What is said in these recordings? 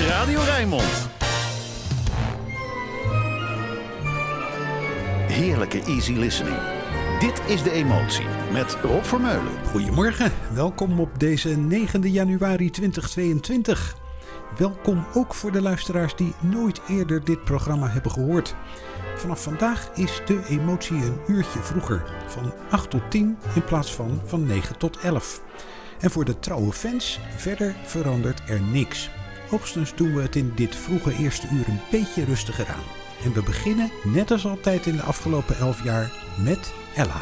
is Radio Rijnmond. Heerlijke easy listening. Dit is De Emotie met Rob Vermeulen. Goedemorgen, welkom op deze 9 januari 2022. Welkom ook voor de luisteraars die nooit eerder dit programma hebben gehoord. Vanaf vandaag is de emotie een uurtje vroeger, van 8 tot 10 in plaats van van 9 tot 11. En voor de trouwe fans, verder verandert er niks. Hoogstens doen we het in dit vroege eerste uur een beetje rustiger aan. En we beginnen, net als altijd in de afgelopen 11 jaar, met Ella.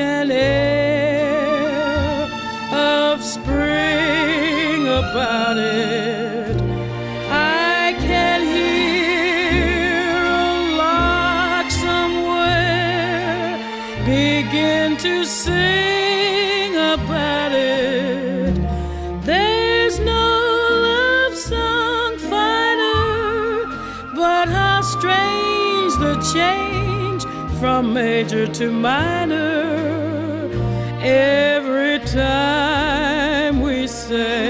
An air of spring about it. I can hear a lark somewhere begin to sing about it. There's no love song finer, but how strange the change from major to minor every time we say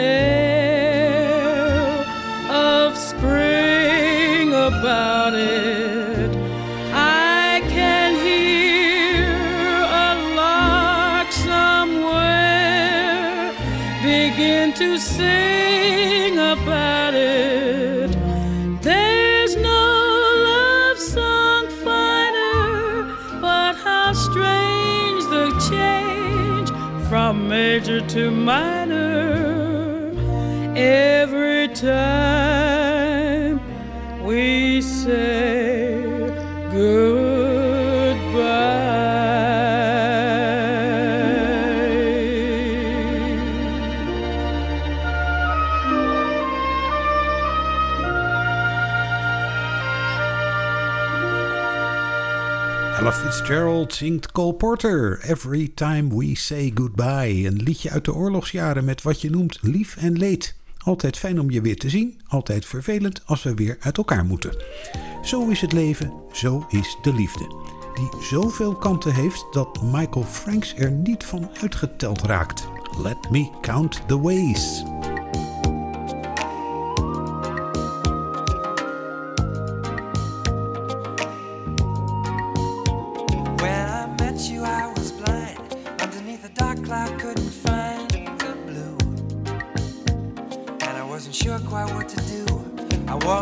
air of spring about it. Fitzgerald zingt Cole Porter, Every Time We Say Goodbye. Een liedje uit de oorlogsjaren met wat je noemt lief en leed. Altijd fijn om je weer te zien, altijd vervelend als we weer uit elkaar moeten. Zo is het leven, zo is de liefde. Die zoveel kanten heeft dat Michael Franks er niet van uitgeteld raakt. Let me count the ways.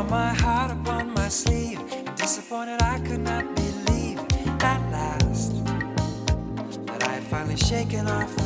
My heart upon my sleeve. Disappointed, I could not believe at last that I had finally shaken off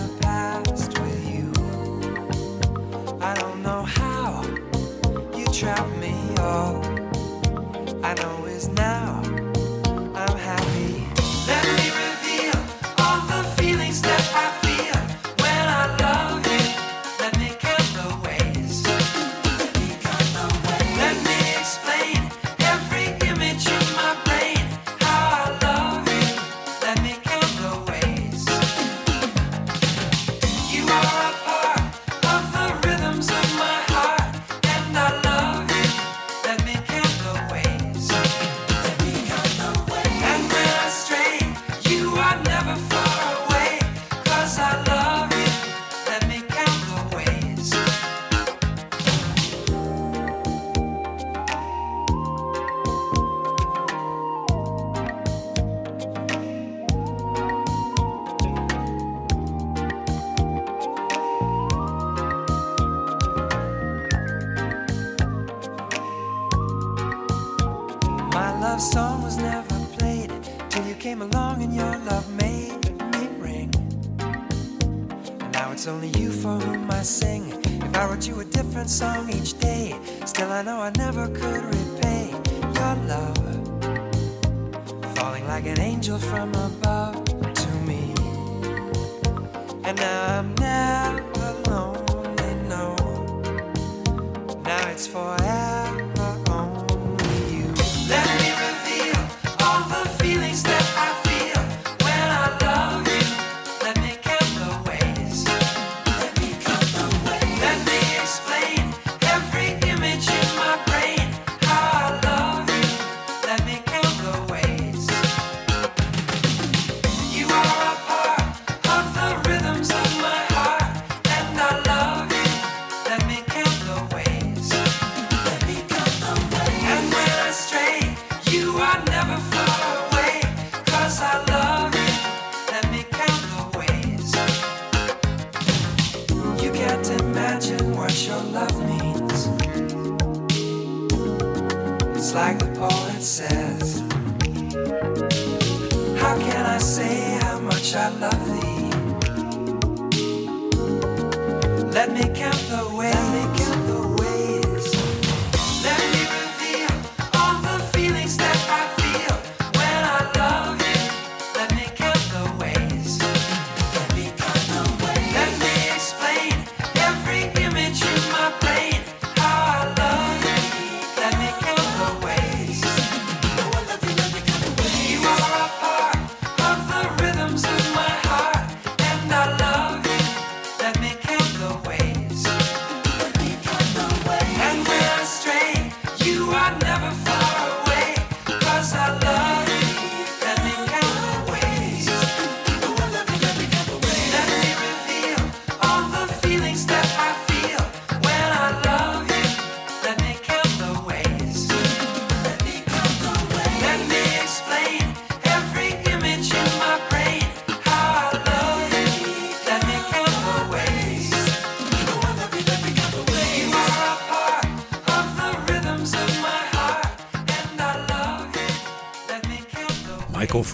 I'm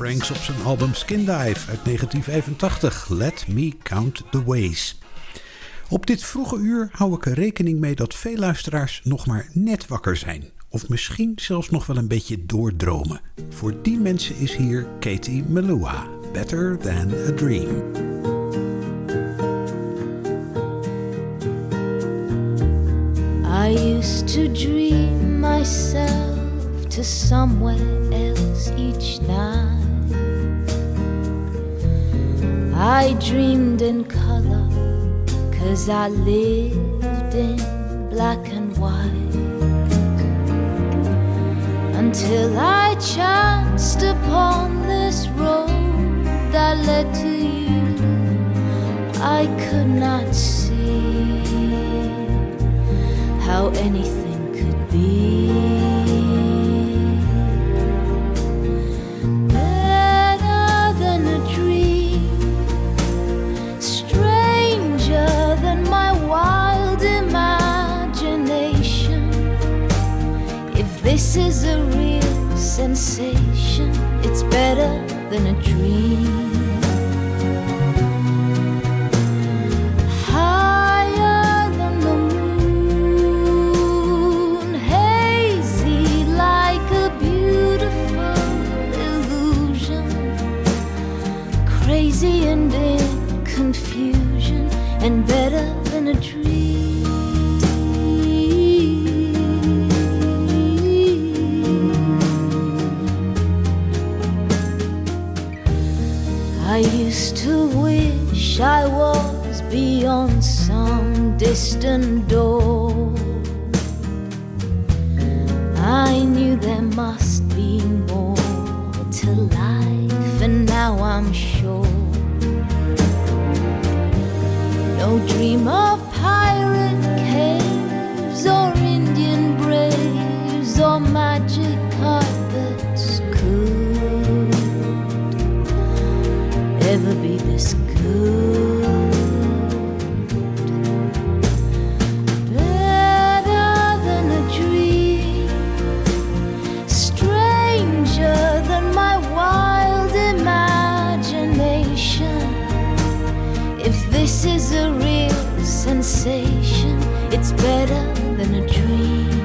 Franks op zijn album Skindive uit 1985, Let Me Count the Ways. Op dit vroege uur hou ik er rekening mee dat veel luisteraars nog maar net wakker zijn. Of misschien zelfs nog wel een beetje doordromen. Voor die mensen is hier Katie Melua, Better Than a Dream. I used to dream myself to somewhere else each night. I dreamed in color, cause I lived in black and white. Until I chanced upon this road that led to you, I could not see how anything could be. better than a dream. distant door. Better than a dream.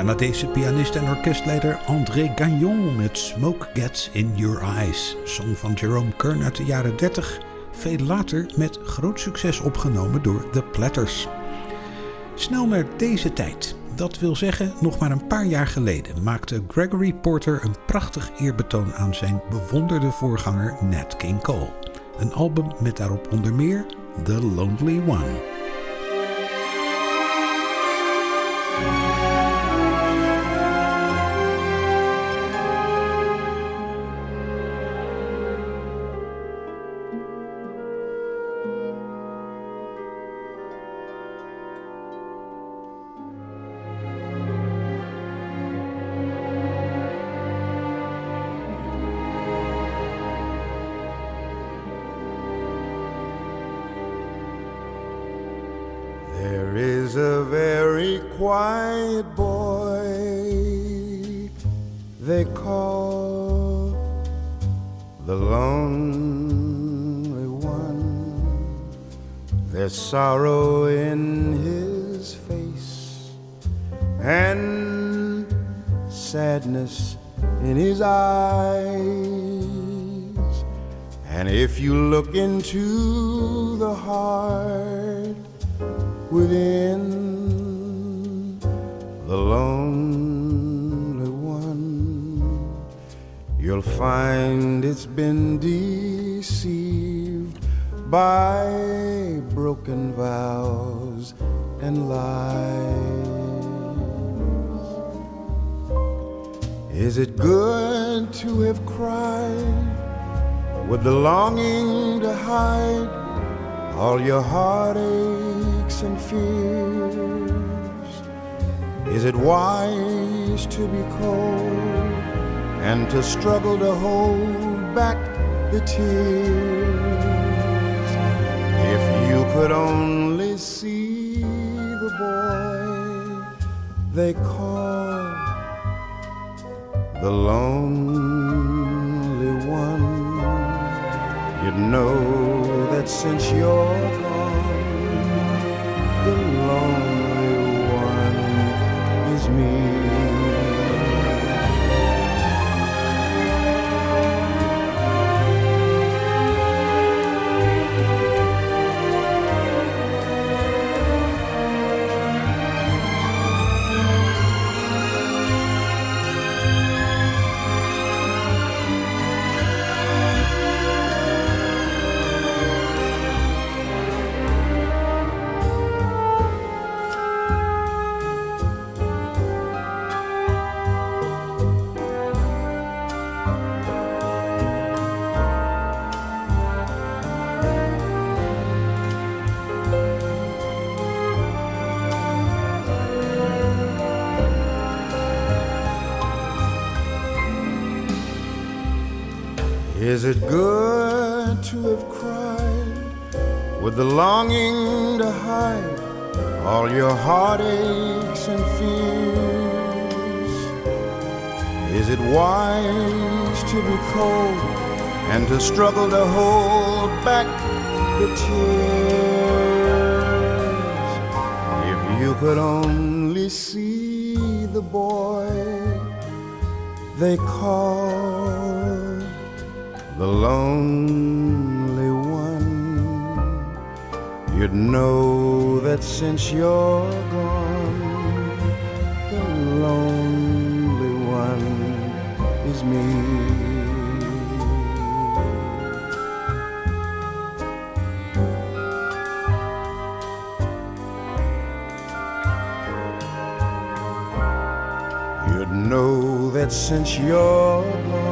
Canadese pianist en orkestleider André Gagnon met Smoke Gets in Your Eyes. Song van Jerome Kern uit de jaren 30. Veel later met groot succes opgenomen door The Platters. Snel naar deze tijd. Dat wil zeggen, nog maar een paar jaar geleden maakte Gregory Porter een prachtig eerbetoon aan zijn bewonderde voorganger Nat King Cole. Een album met daarop onder meer The Lonely One. Into the heart within the lonely one, you'll find it's been deceived by broken vows and lies. Is it good to have cried with the longing to hide all your heartaches and fears? Is it wise to be cold and to struggle to hold back the tears? If you could only see the boy they call the lonely you'd know that since you're gone, the lonely one is me. Is it good to have cried with the longing to hide all your heartaches and fears? Is it wise to be cold and to struggle to hold back the tears? If you could only see the boy they call the lonely one, you'd know that since you're gone, the lonely one is me. You'd know that since you're gone,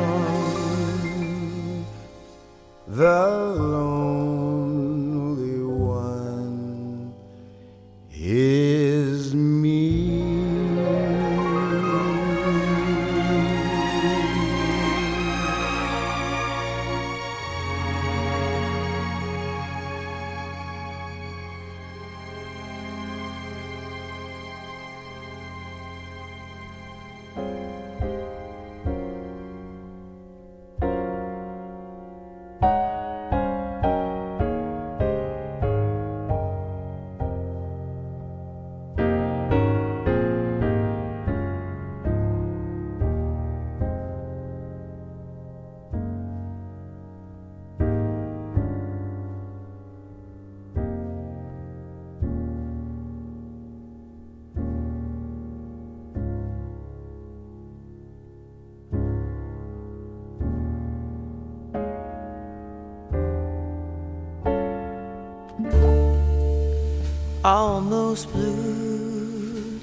almost blue,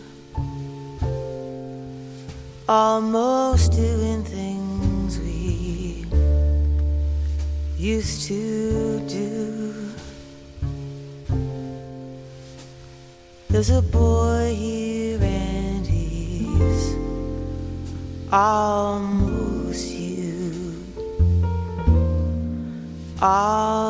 almost doing things we used to do. There's a boy here and he's almost you. Almost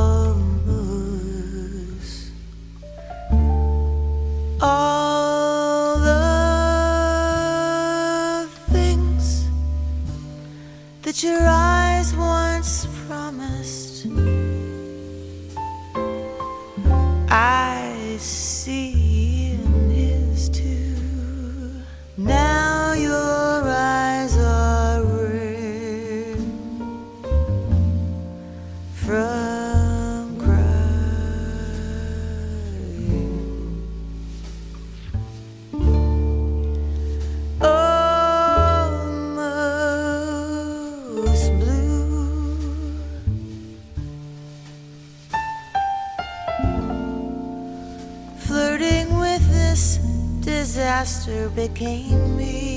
answer became me.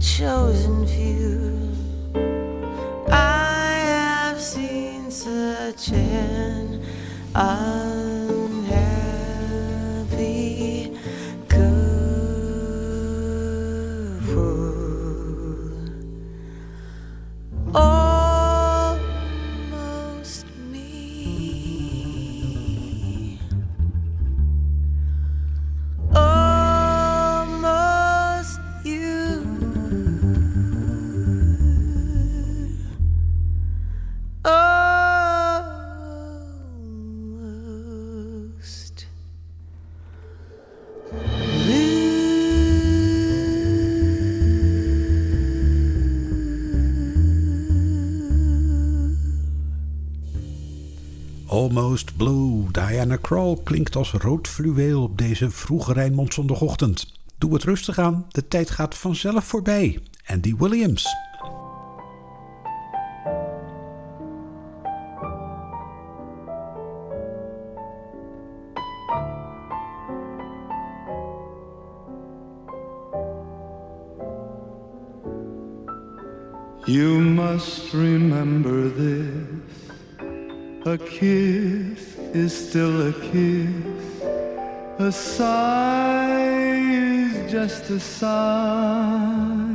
chosen few. I have seen such an. Diana Krall klinkt als rood fluweel op deze vroege Rijnmondzondagochtend. Doe het rustig aan, de tijd gaat vanzelf voorbij. Andy Williams. You must remember this a kiss is still a kiss. A sigh is just a sigh.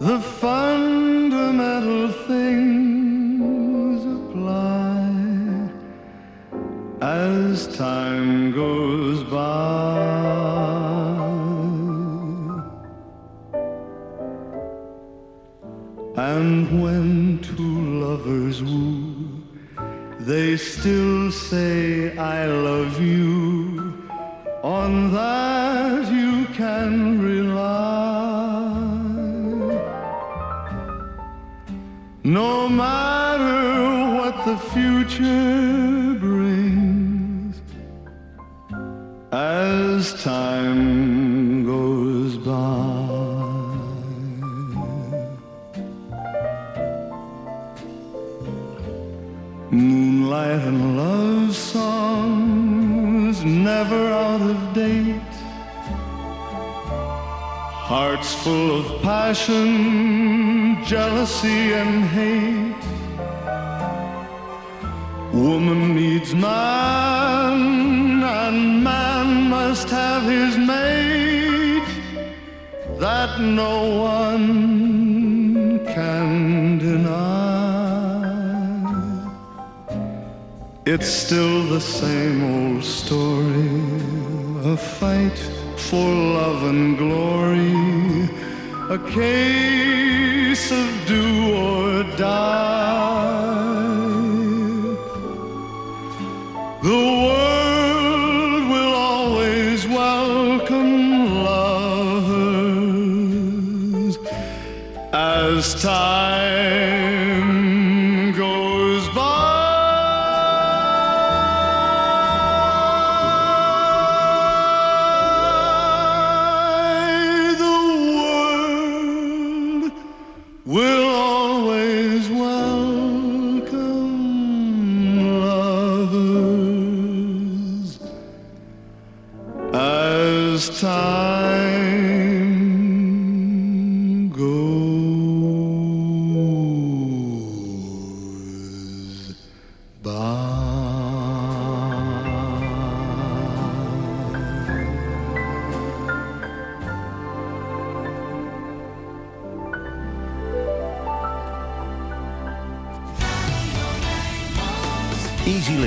The fundamental things apply as time goes.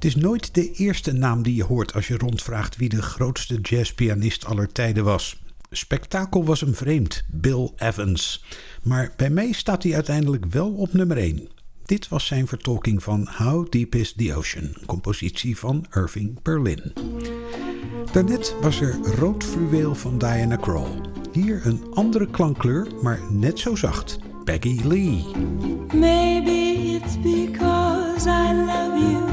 Het is nooit de eerste naam die je hoort als je rondvraagt wie de grootste jazzpianist aller tijden was. Spektakel was hem vreemd, Bill Evans. Maar bij mij staat hij uiteindelijk wel op nummer 1. Dit was zijn vertolking van How Deep is the Ocean, compositie van Irving Berlin. Daarnet was er Rood Fluweel van Diana Krall. Hier een andere klankkleur, maar net zo zacht. Peggy Lee. Maybe it's because I love you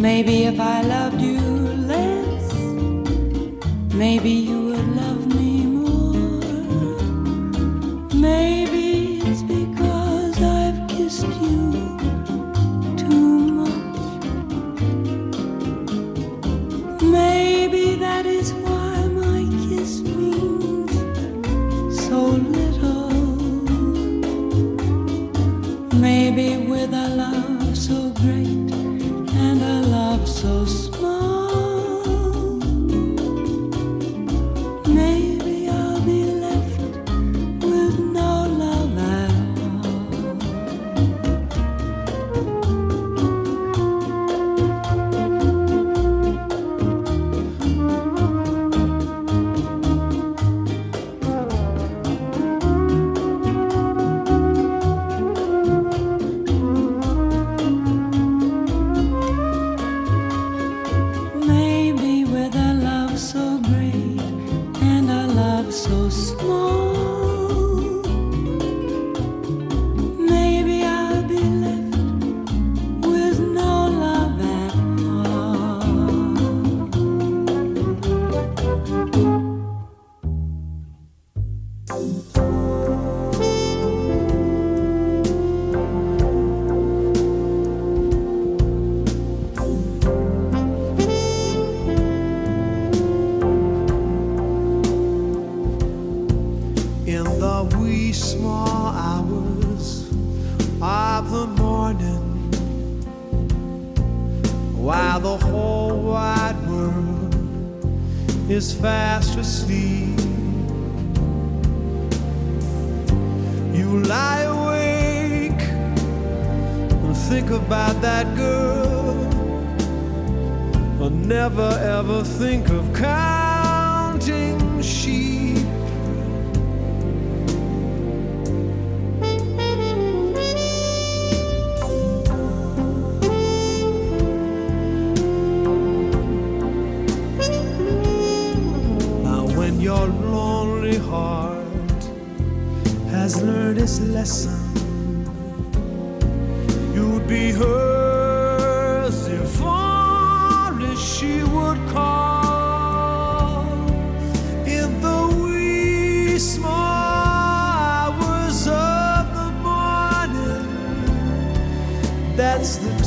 Maybe if I loved you less, maybe That's the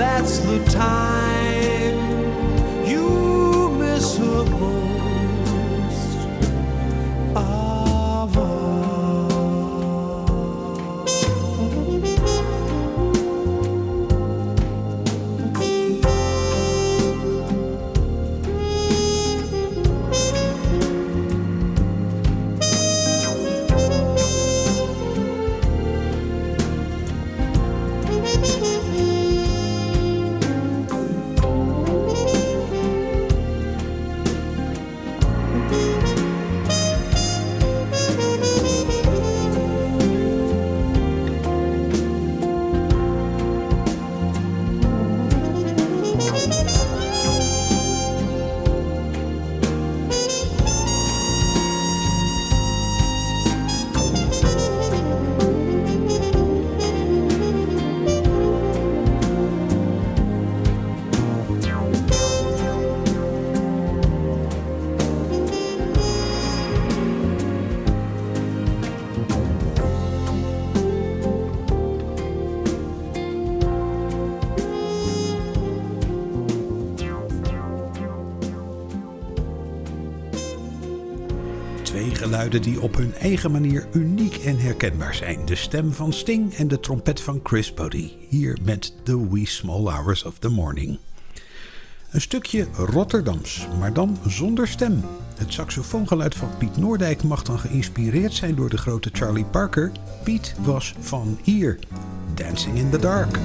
That's the time geluiden die op hun eigen manier uniek en herkenbaar zijn. De stem van Sting en de trompet van Chris Bodie. Hier met The Wee Small Hours of the Morning. Een stukje Rotterdams, maar dan zonder stem. Het saxofoongeluid van Piet Noordijk mag dan geïnspireerd zijn door de grote Charlie Parker. Piet was van hier. Dancing in the Dark.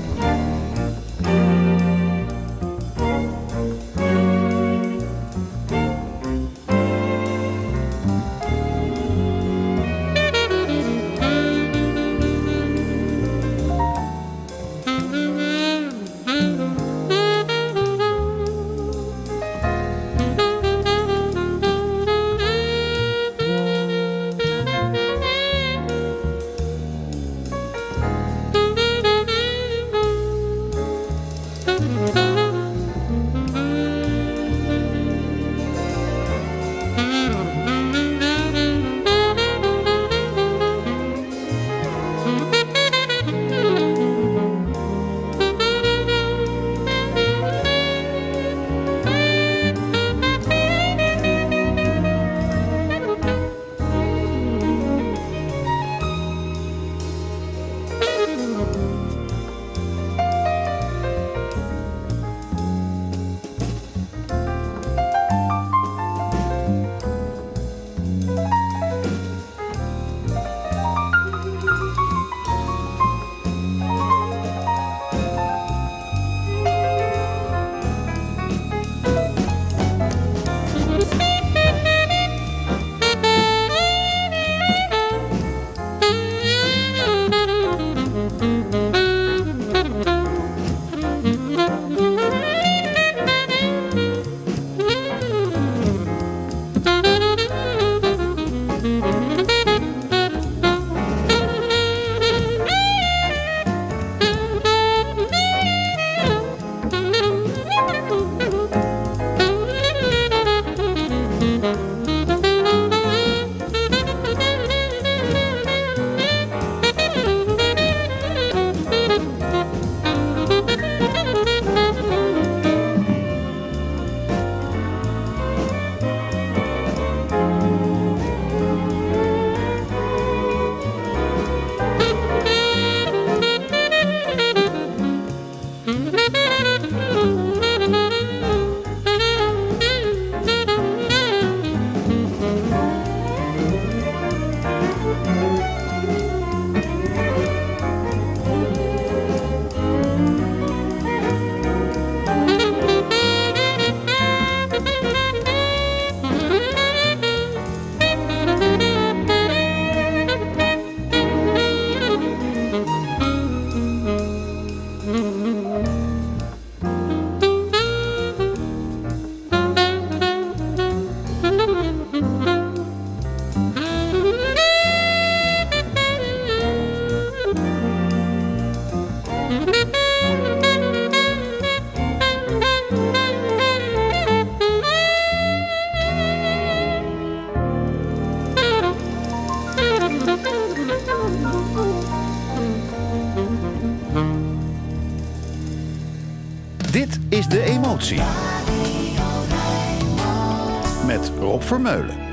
Met Rob Vermeulen.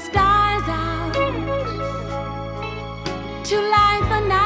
stars out to life night.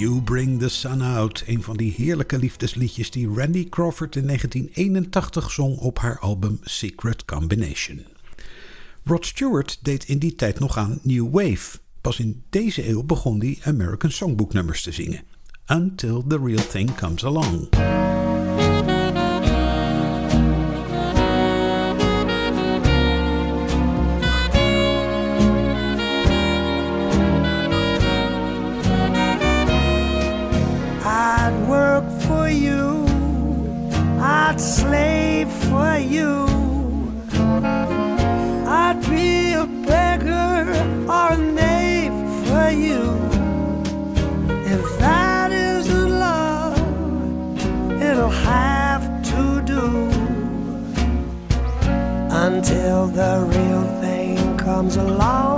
You Bring the Sun Out, een van die heerlijke liefdesliedjes die Randy Crawford in 1981 zong op haar album Secret Combination. Rod Stewart deed in die tijd nog aan New Wave. Pas in deze eeuw begon hij American Songbook nummers te zingen. Until the Real Thing Comes Along. the real thing comes along.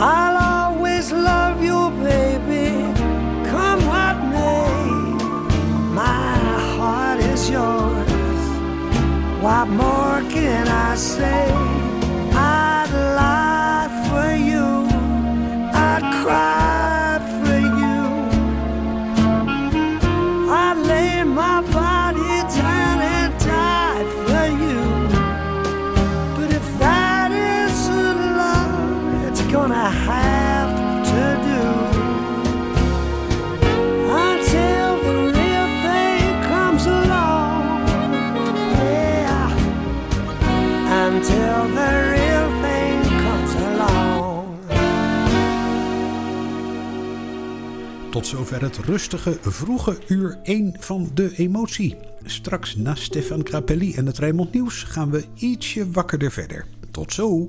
I'll always love you, baby. Come what may, my heart is yours. What more can I say? zover het rustige, vroege uur 1 van de emotie. Straks na Stefan Grappelli en het Rijmond Nieuws gaan we ietsje wakkerder verder. Tot zo!